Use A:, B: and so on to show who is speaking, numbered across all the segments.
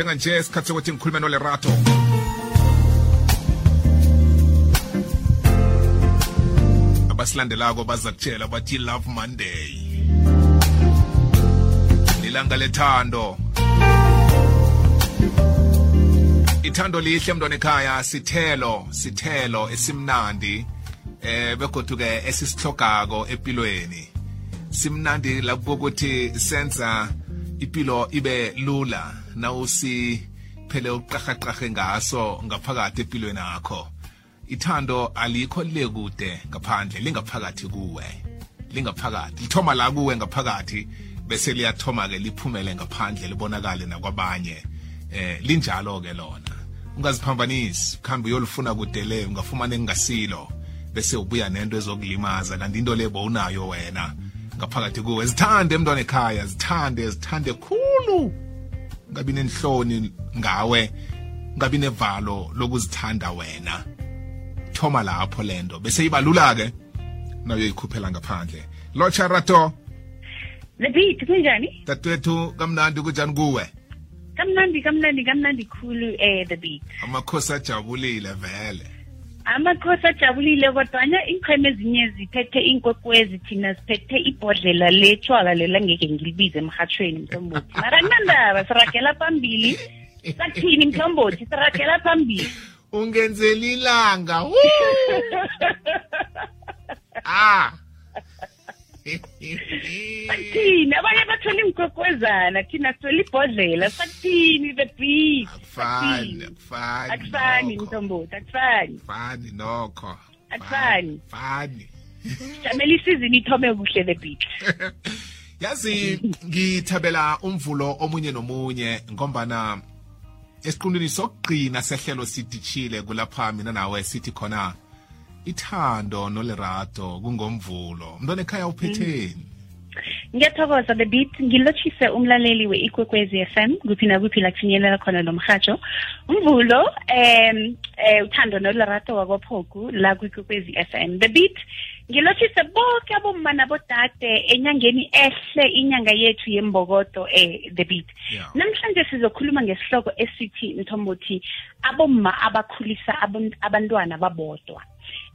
A: njenganje isikhathi sokuthi ngikhulume nolerato abasilandelako baza kutshela bathi love monday lilanga lethando ithando lihle mntwana ekhaya sithelo sithelo esimnandi eh begoduke esisihlogako empilweni simnandi la kokuthi senza ipilo ibe lula nawusi phele uqahaqahe ngaso ngaphakathi empilweni yakho ithando alikho le kude ngaphandle lingaphakathi kuwe lingaphakathi lithoma la kuwe ngaphakathi bese liyathoma ke liphumele ngaphandle libonakale nakwabanye eh linjalo ke lona ungaziphambanisi ukhambe uyolifuna kude le ungafumana engasilo bese ubuya nento ezokulimaza kanti into le bowunayo wena ngaphakathi kuwe zithande mntwana ekhaya zithande zithande khulu ngabi nenhloni ngawe ngabi nevalo lokuzithanda wena thoma lapho lento bese ibalula-ke nayoyikhuphela ngaphandle lotsha rato
B: Lebit kunjani?
A: Dadwethu kamnandi kunjani kuwe?
B: Kamnandi kamnandi kamnandi khulu eh the beat.
A: Amakhosi ajabulile vele.
B: amakhosi ajabulile kodwana iinqhema ezinye ziphethe iinkwekwezi thina siphethe ibhodlela letshwala lela ngeke ngilibize emhatshweni mhlombothi mara kunandaba siragela phambili sathini mhlombothi siragela phambili
A: ungenzela ilanga ah
B: thina abanye bathola iinkokwezana thina sithola ibhodlela sakuthini the beat
A: akufani akufani
B: akufani mthombothi akufani
A: akufani nokho
B: akufani
A: akufani
B: jamela isizini ithome kuhle the beat
A: yazi ngithabela umvulo omunye nomunye ngombana esiqundini sokugcina sehlelo sidishile kulapha mina nawe sithi khona ithando nolerato kungomvulo mntwana ekhaya uphetheni mm.
B: ngiyathokoza the beat ngilotshise umlaleli we-ikwekwezi f m kuphi nakuphi la kufinyelela khona lo mhatsho umvulo um um uthando nolerato wakwaphoku la kwikwekwezi f m the beat ngilotshise boke abomma nabodade enyangeni ehle inyanga yethu yembokodo eh the beat
A: yeah.
B: namhlanje sizokhuluma ngesihloko esithi mthombothi abomma abakhulisa abantwana babodwa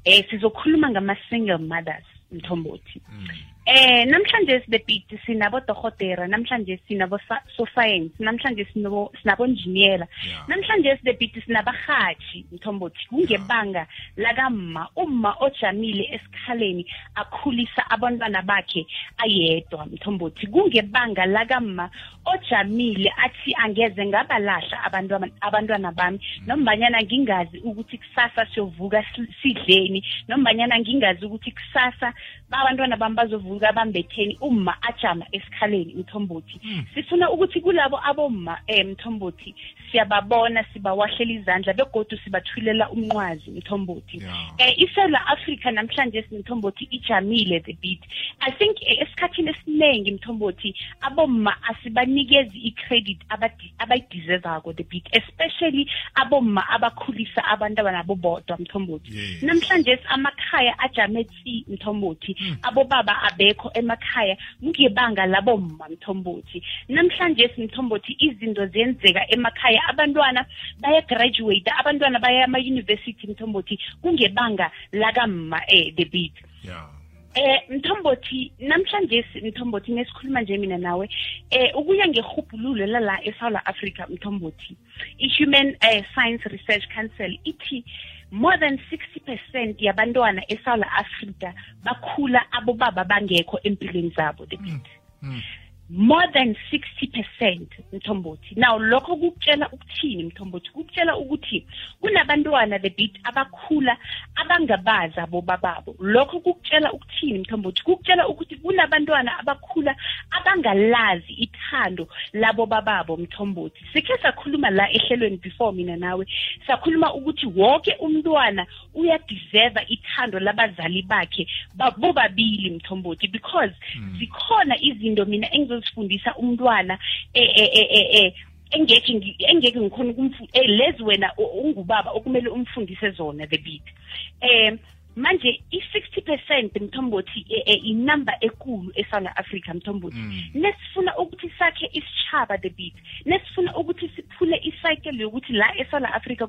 B: eh sizokhuluma ngama single mothers mthombothi mm. eh namhlanje sibebhithi sinabo dohotera namhlanje sinabo so science namhlanje sinabo sinabo engineer namhlanje sibebhithi sinabahathi mthombothi kungebanga lakamma umma ojamile esikhaleni akhulisa abantwana bakhe ayedwa mthombothi kungebanga lakamma ojamile athi angeze ngabalahla abantwana abantwana bami nombanyana ngingazi ukuthi kusasa siyovuka sidleni nombanyana ngingazi ukuthi kusasa abantwana bami bazovuka bambetheni umma ajama esikhaleni mthombothi hmm. sifuna ukuthi kulabo abomma um mthombothi siyababona sibawahlela izandla begodu sibathulela umnqwazi mthombothi um
A: yeah.
B: Eh, isewula africa namhlanje simthombothi ijamile the beat i think eh, esikhathini esiningi mthombothi abomma asibanikezi i-credit abayidizezako the beat especially abomma abakhulisa abantu abanabo bodwa mthombothi
A: yes.
B: namhlanje amakhaya ajame si mthombothi hmm. abobaba abekho emakhaya ngebanga labomma mthombothi namhlanje simthombothi izinto ziyenzeka emakhaya abantwana bayagraduate abantwana baya ama-university mthombothi kungebanga lakamma eh, the beat
A: yeah.
B: eh mthombothi namhlanje mthombothi nesikhuluma nje mina nawe eh ukuya ngehubhululo lala eSouth Africa mthombothi i-human uh, science research council ithi more than 60% yabantwana eSouth Africa bakhula abobaba bangekho empilweni zabo the mm.
A: mm.
B: more than 60% mthombothi now lokho kukutshela ukuthini mthombothi kukutshela ukuthi kunabantwana the bit abakhula abangabazi abobababo lokho kukutshela ukuthini mthombothi kukutshela ukuthi kunabantwana abakhula abangalazi ithando labo bababo mthombothi sikhe sakhuluma la ehlelweni before mina nawe sakhuluma ukuthi wonke umntwana uyadeserva ithando labazali bakhe bobabili mthombothi because hmm. zikhona izinto mina engizozifundisa umntwana e, e, e, e engekhe engeke ngikhona ukumfundisa eh, lezi wena ungubaba okumele umfundise zona the beat um manje i-60 percent mthombothi e, e, inumber ekulu esouth africa mthombothi
A: mm.
B: nesifuna ukuthi sakhe isitshaba the beat nesifuna ukuthi siphule icycle yokuthi la esouth africa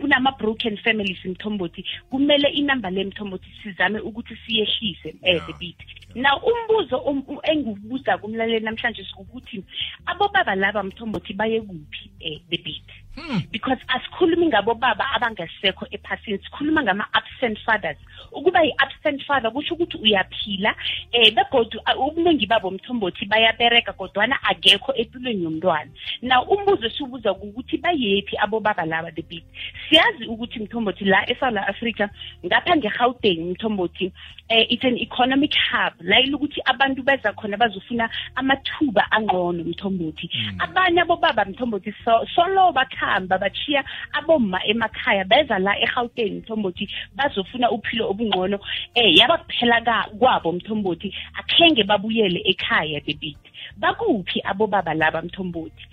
B: kunama-broken kuna families mthombothi kumele inumber le mthombothi sizame ukuthi siyehlise um eh, the beat now umbuzo um, um, engiwubuza kumlaleli namhlanje ukuthi abobaba laba mthombothi baye kuphi um the beat Hmm. because asikhulumi ngabo baba abangesekho ephasini sikhuluma ngama absent fathers ukuba yi absent father kusho ukuthi uyaphila eh begodu ubuningi babo mthombothi bayabereka kodwana akekho empilweni yomntwana na umbuzo siwubuza ukuthi bayephi abo baba laba the big siyazi ukuthi mthombothi la eSouth Africa ngapha ngeGauteng mthombothi eh, it's an economic hub la ilukuthi abantu beza khona bazofuna amathuba angcono mthombothi mm. abanye abobaba mthombothi so, solo bakhamba bachiya abomma emakhaya beza la eGauteng mthombothi bazofuna uphilo obungcono eh yabaphela kwabo mthombothi akhenge babuyele ekhaya baby ukuthi bakuphi abobaba laba mthombothi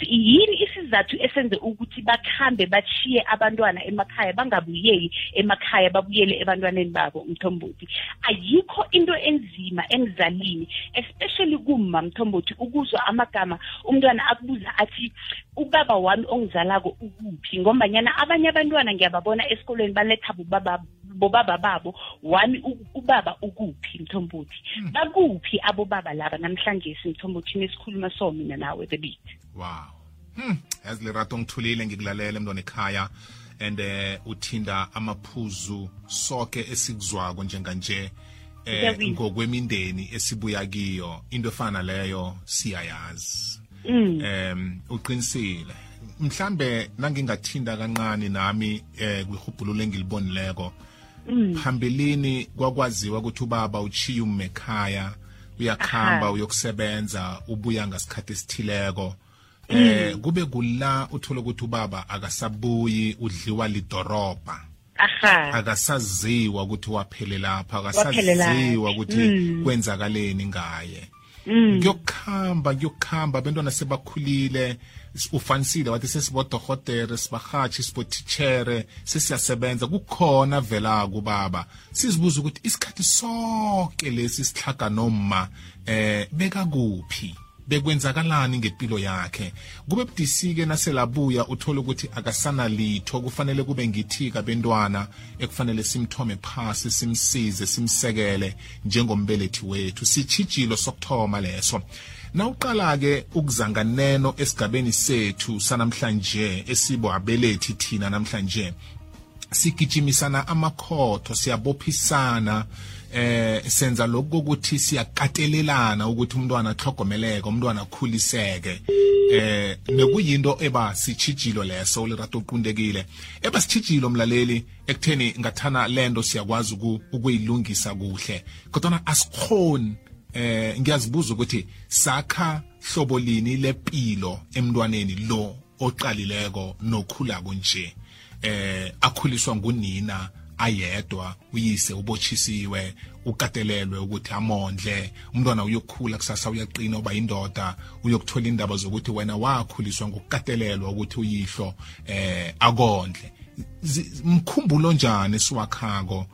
B: yini isizathu esenze ukuthi bakhambe bachiye abantwana emakhaya bangabuyeli emakhaya babuyele ebantwaneni babo mthombothi ayikho into enzima emzalini especially kumma mthombothi ukuzwa amagama umntwana akubuza athi ubaba wami ongizalako ukuphi ngombanyana abanye abantwana ngiyababona esikolweni baletha bobababo bobaba babo wami ubaba ukuphi mthombothi hmm. bakuphi abobaba laba namhlanje simthombothi nesikhuluma so mina nawe bebithi
A: wow hmm yazi lerato ngithulile ngikulalele mntwana ekhaya and eh uthinda amaphuzu sonke esikuzwako njenganje eh ngokwemindeni esibuya kiyo into efana leyo siyayazi mm. um uqinisile mhlambe nangingathinda kancane nami eh kwihubhululo engilibonileko mm. phambilini kwakwaziwa ukuthi ubaba uchiye ummekhaya uyakhamba uyokusebenza ubuya ngasikhathi esithileko eh mm. kube kula uthola ukuthi ubaba akasabuyi udliwa lidorobha
B: aha
A: akasaziwa ukuthi waphelelapha akasaziwa ukuthi mm. kwenzakaleni ngaye mm. kuyokuhamba kuyokuhamba abantwana sebakhulile ufanisile wathi sesibodohotere sibahatshi sibotitshere sesiyasebenza kukhona vela kubaba sizibuza ukuthi isikhathi sonke lesi sihlaga noma eh bekakuphi bekwenzakalani ngempilo yakhe kube budisike naselabuya uthole ukuthi akasana litho kufanele kube ngithika bentwana ekufanele simthome phasi simsize simsekele njengombelethi wethu sitshijilo sokuthoma leso nawuqala-ke ukuzanganeno esigabeni sethu sanamhlanje esibo abelethi thina namhlanje sigijimisana amakhotho siyabophisana eh senza lokhu kokuthi siyakatelelana ukuthi umntwana athlogomeleke umntwana akhuliseke eh nekuyinto eba sichijilo leso ulirato uqundekile eba sichijilo mlaleli ekutheni ngathana lento siyakwazi ukuyilungisa kuhle kodwa asikhoni eh ngiyazibuza ukuthi sakha hlobo lini lepilo emntwaneni lo oqalileko nokhulako nje eh akhuliswa ngunina ayedwa uyise ubotshisiwe ukatelelwe ukuthi amondle umntwana uyokhula kusasa uyaqina uba indoda uyokuthola indaba zokuthi wena wakhuliswa ngokukatelelwa ukuthi uyihlo eh akondle mkhumbulo njani siwakhako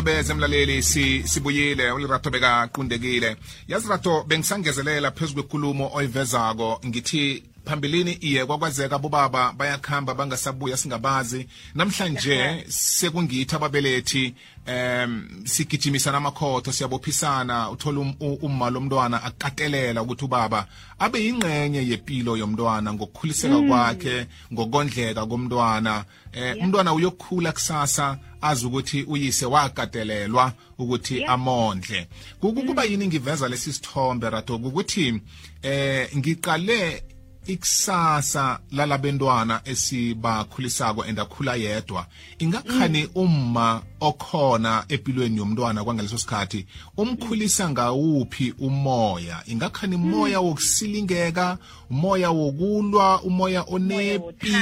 A: sincebeze mlaleli sibuyile ulirato bekaqundekile yazi rato bengisangezelela phezu kwekulumo oyivezako ngithi phambilini iye kwakwazeka bobaba bayakhamba bangasabuya singabazi namhlanje sekungithi ababelethi em sigijimisana amakhotho siyabophisana uthola um, umma lomntwana akatelela ukuthi ubaba abe yingxenye yepilo yomntwana ngokukhuliseka mm. kwakhe ngokondleka komntwana eh umntwana uyokhula kusasa azi ukuthi uyise wakatelelwa ukuthi amondle kukuba mm. yini ngiveza lesi sithombe rato ukuthi eh ngiqale ikusasa lalabentwana esibakhulisako and akhula yedwa ingakhani mm. umma okhona empilweni yomntwana kwangaleso sikhathi umkhulisa ngawuphi umoya ingakhani mm. umoya wokusilingeka umoya wokulwa umoya onepi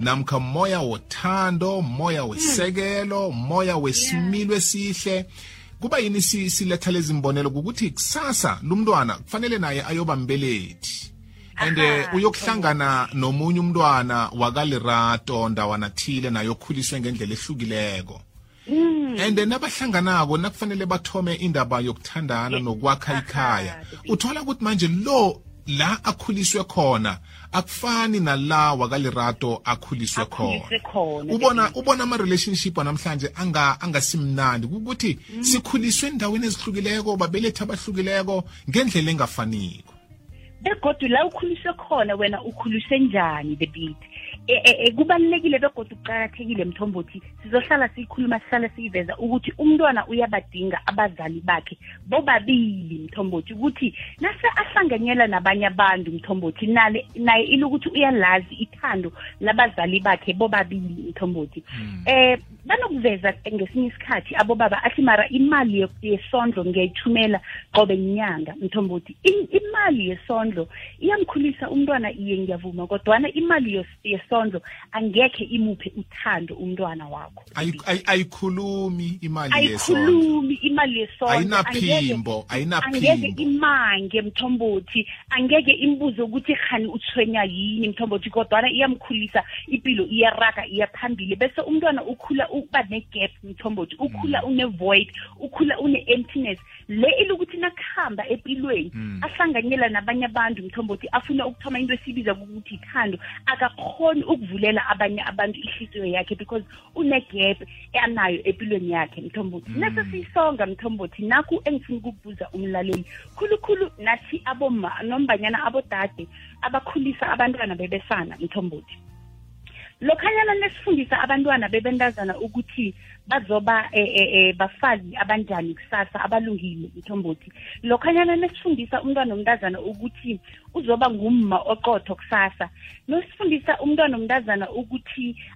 A: namkha umoya wothando umoya mm. wesekelo umoya wesimilo esihle yeah. kuba yini siletha lezimbonelo ukuthi kusasa lumntwana kufanele naye ayoba mbelethi and eh,
B: Aha,
A: uyokuhlangana nomunye umntwana wakalirato ndawana thile naye okhuliswe ngendlela ehlukileko Mm. and eh, nabahlanganako nakufanele bathome indaba yokuthandana nokwakha ikhaya uthola ukuthi manje lo la akhuliswe khona akufani nala wakalirato akhuliswe khona
B: Akhuliswe
A: khona, ubona ubona ama relationship namhlanje anga angasimnandi ukuthi sikhuliswe endaweni ezihlukileko babeletha abahlukileko ngendlela engafaniko
B: begodu la ukhuliswe khona wena ukhuliswe njani the beat e, e, e, kubalulekile begodu kuqakathekile mthombothi sizohlala siyikhuluma sihlale siyiveza ukuthi umntwana uyabadinga abazali bakhe bobabili mthombothi ukuthi nase ahlanganyela nabanye abantu mthombothi nale naye ilokuthi uyalazi ithando labazali bakhe bobabili mthombothi um banokuveza ngesinye isikhathi abobaba athi mara imali yesondlo ngiyayithumela qobe inyanga mthombothi imali yesondlo iyamkhulisa umntwana iye ngiyavuma kodwana imali yesondlo angekhe imuphe uthando umntwana wakho
A: ayikhulumi imali
B: ayikhulumi imali yesondlo
A: ayinaphimbo ayinaphimbo angeke
B: imange mthombothi angeke imbuzo ukuthi khani utshwenya yini mthombothi kodwana iyamkhulisa impilo iyaraga iyaphambili bese umntwana ukhula uba ne-gap mthombothi ukhula mm. une-void ukhula une-emptiness le ilukuthi nakuhamba empilweni mm. ahlanganyela nabanye abantu mthombothi afuna ukuthoma into esibiza ukuthi ithando akakhoni ukuvulela abanye abantu ihliziyo yakhe because unegap anayo empilweni yakhe mthombothi mm. nase siyisonga mthombothi nakhu engifuna ukubuza umlaleli khulukhulu nathi aboma nombanyana abodade abakhulisa abantwana bebesana mthombothi lokhanyana nesifundisa abantwana bebentazana ukuthi bazoba e, e, e, bafazi abanjani kusasa abalungile mthombothi lokhanyana nesifundisa umntwana omntazana ukuthi uzoba ngumma oqotho kusasa nosifundisa umntwana omntazana ukuthi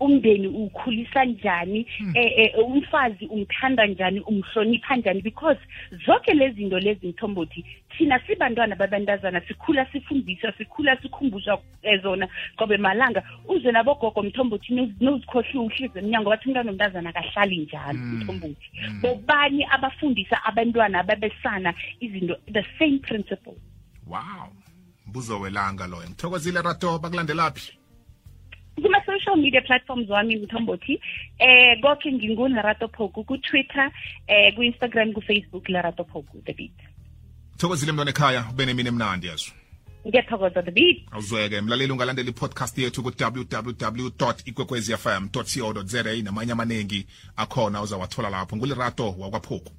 B: umndeni uwukhulisa njani hmm. eh, eh, umfazi umthanda njani umhlonipha njani because zonke lezi zinto lezi mthombothi thina sibantwana babantazana sikhula sifundiswa sikhula sikhumbuzwa eh, zona qobe malanga uze nabogogo mthombothi nozikhohliwe uhlize emnyango bathi umntwana omntazana akahlali njalo hmm. mthombothi hmm. bobani abafundisa abantwana ababesana izinto the same principle
A: wow mbuzo welanga loyo ngithokozile ratoba kulandelaphi
B: kuma-social media platforms wami mthombothi eh konke ngingunerato phoku ku-twitter eh ku-instagram ku-facebook lerato phoku the beat
A: thokozile mntwana ekhaya ube nemini emnandi yazo
B: ngiyathokoza the beat
A: awuzweke mlaleli ungalandela i-podcast yethu ku-www ikwekwezfm co za namanye amaningi akhona uzawathola lapho ngulirato wakwaphoku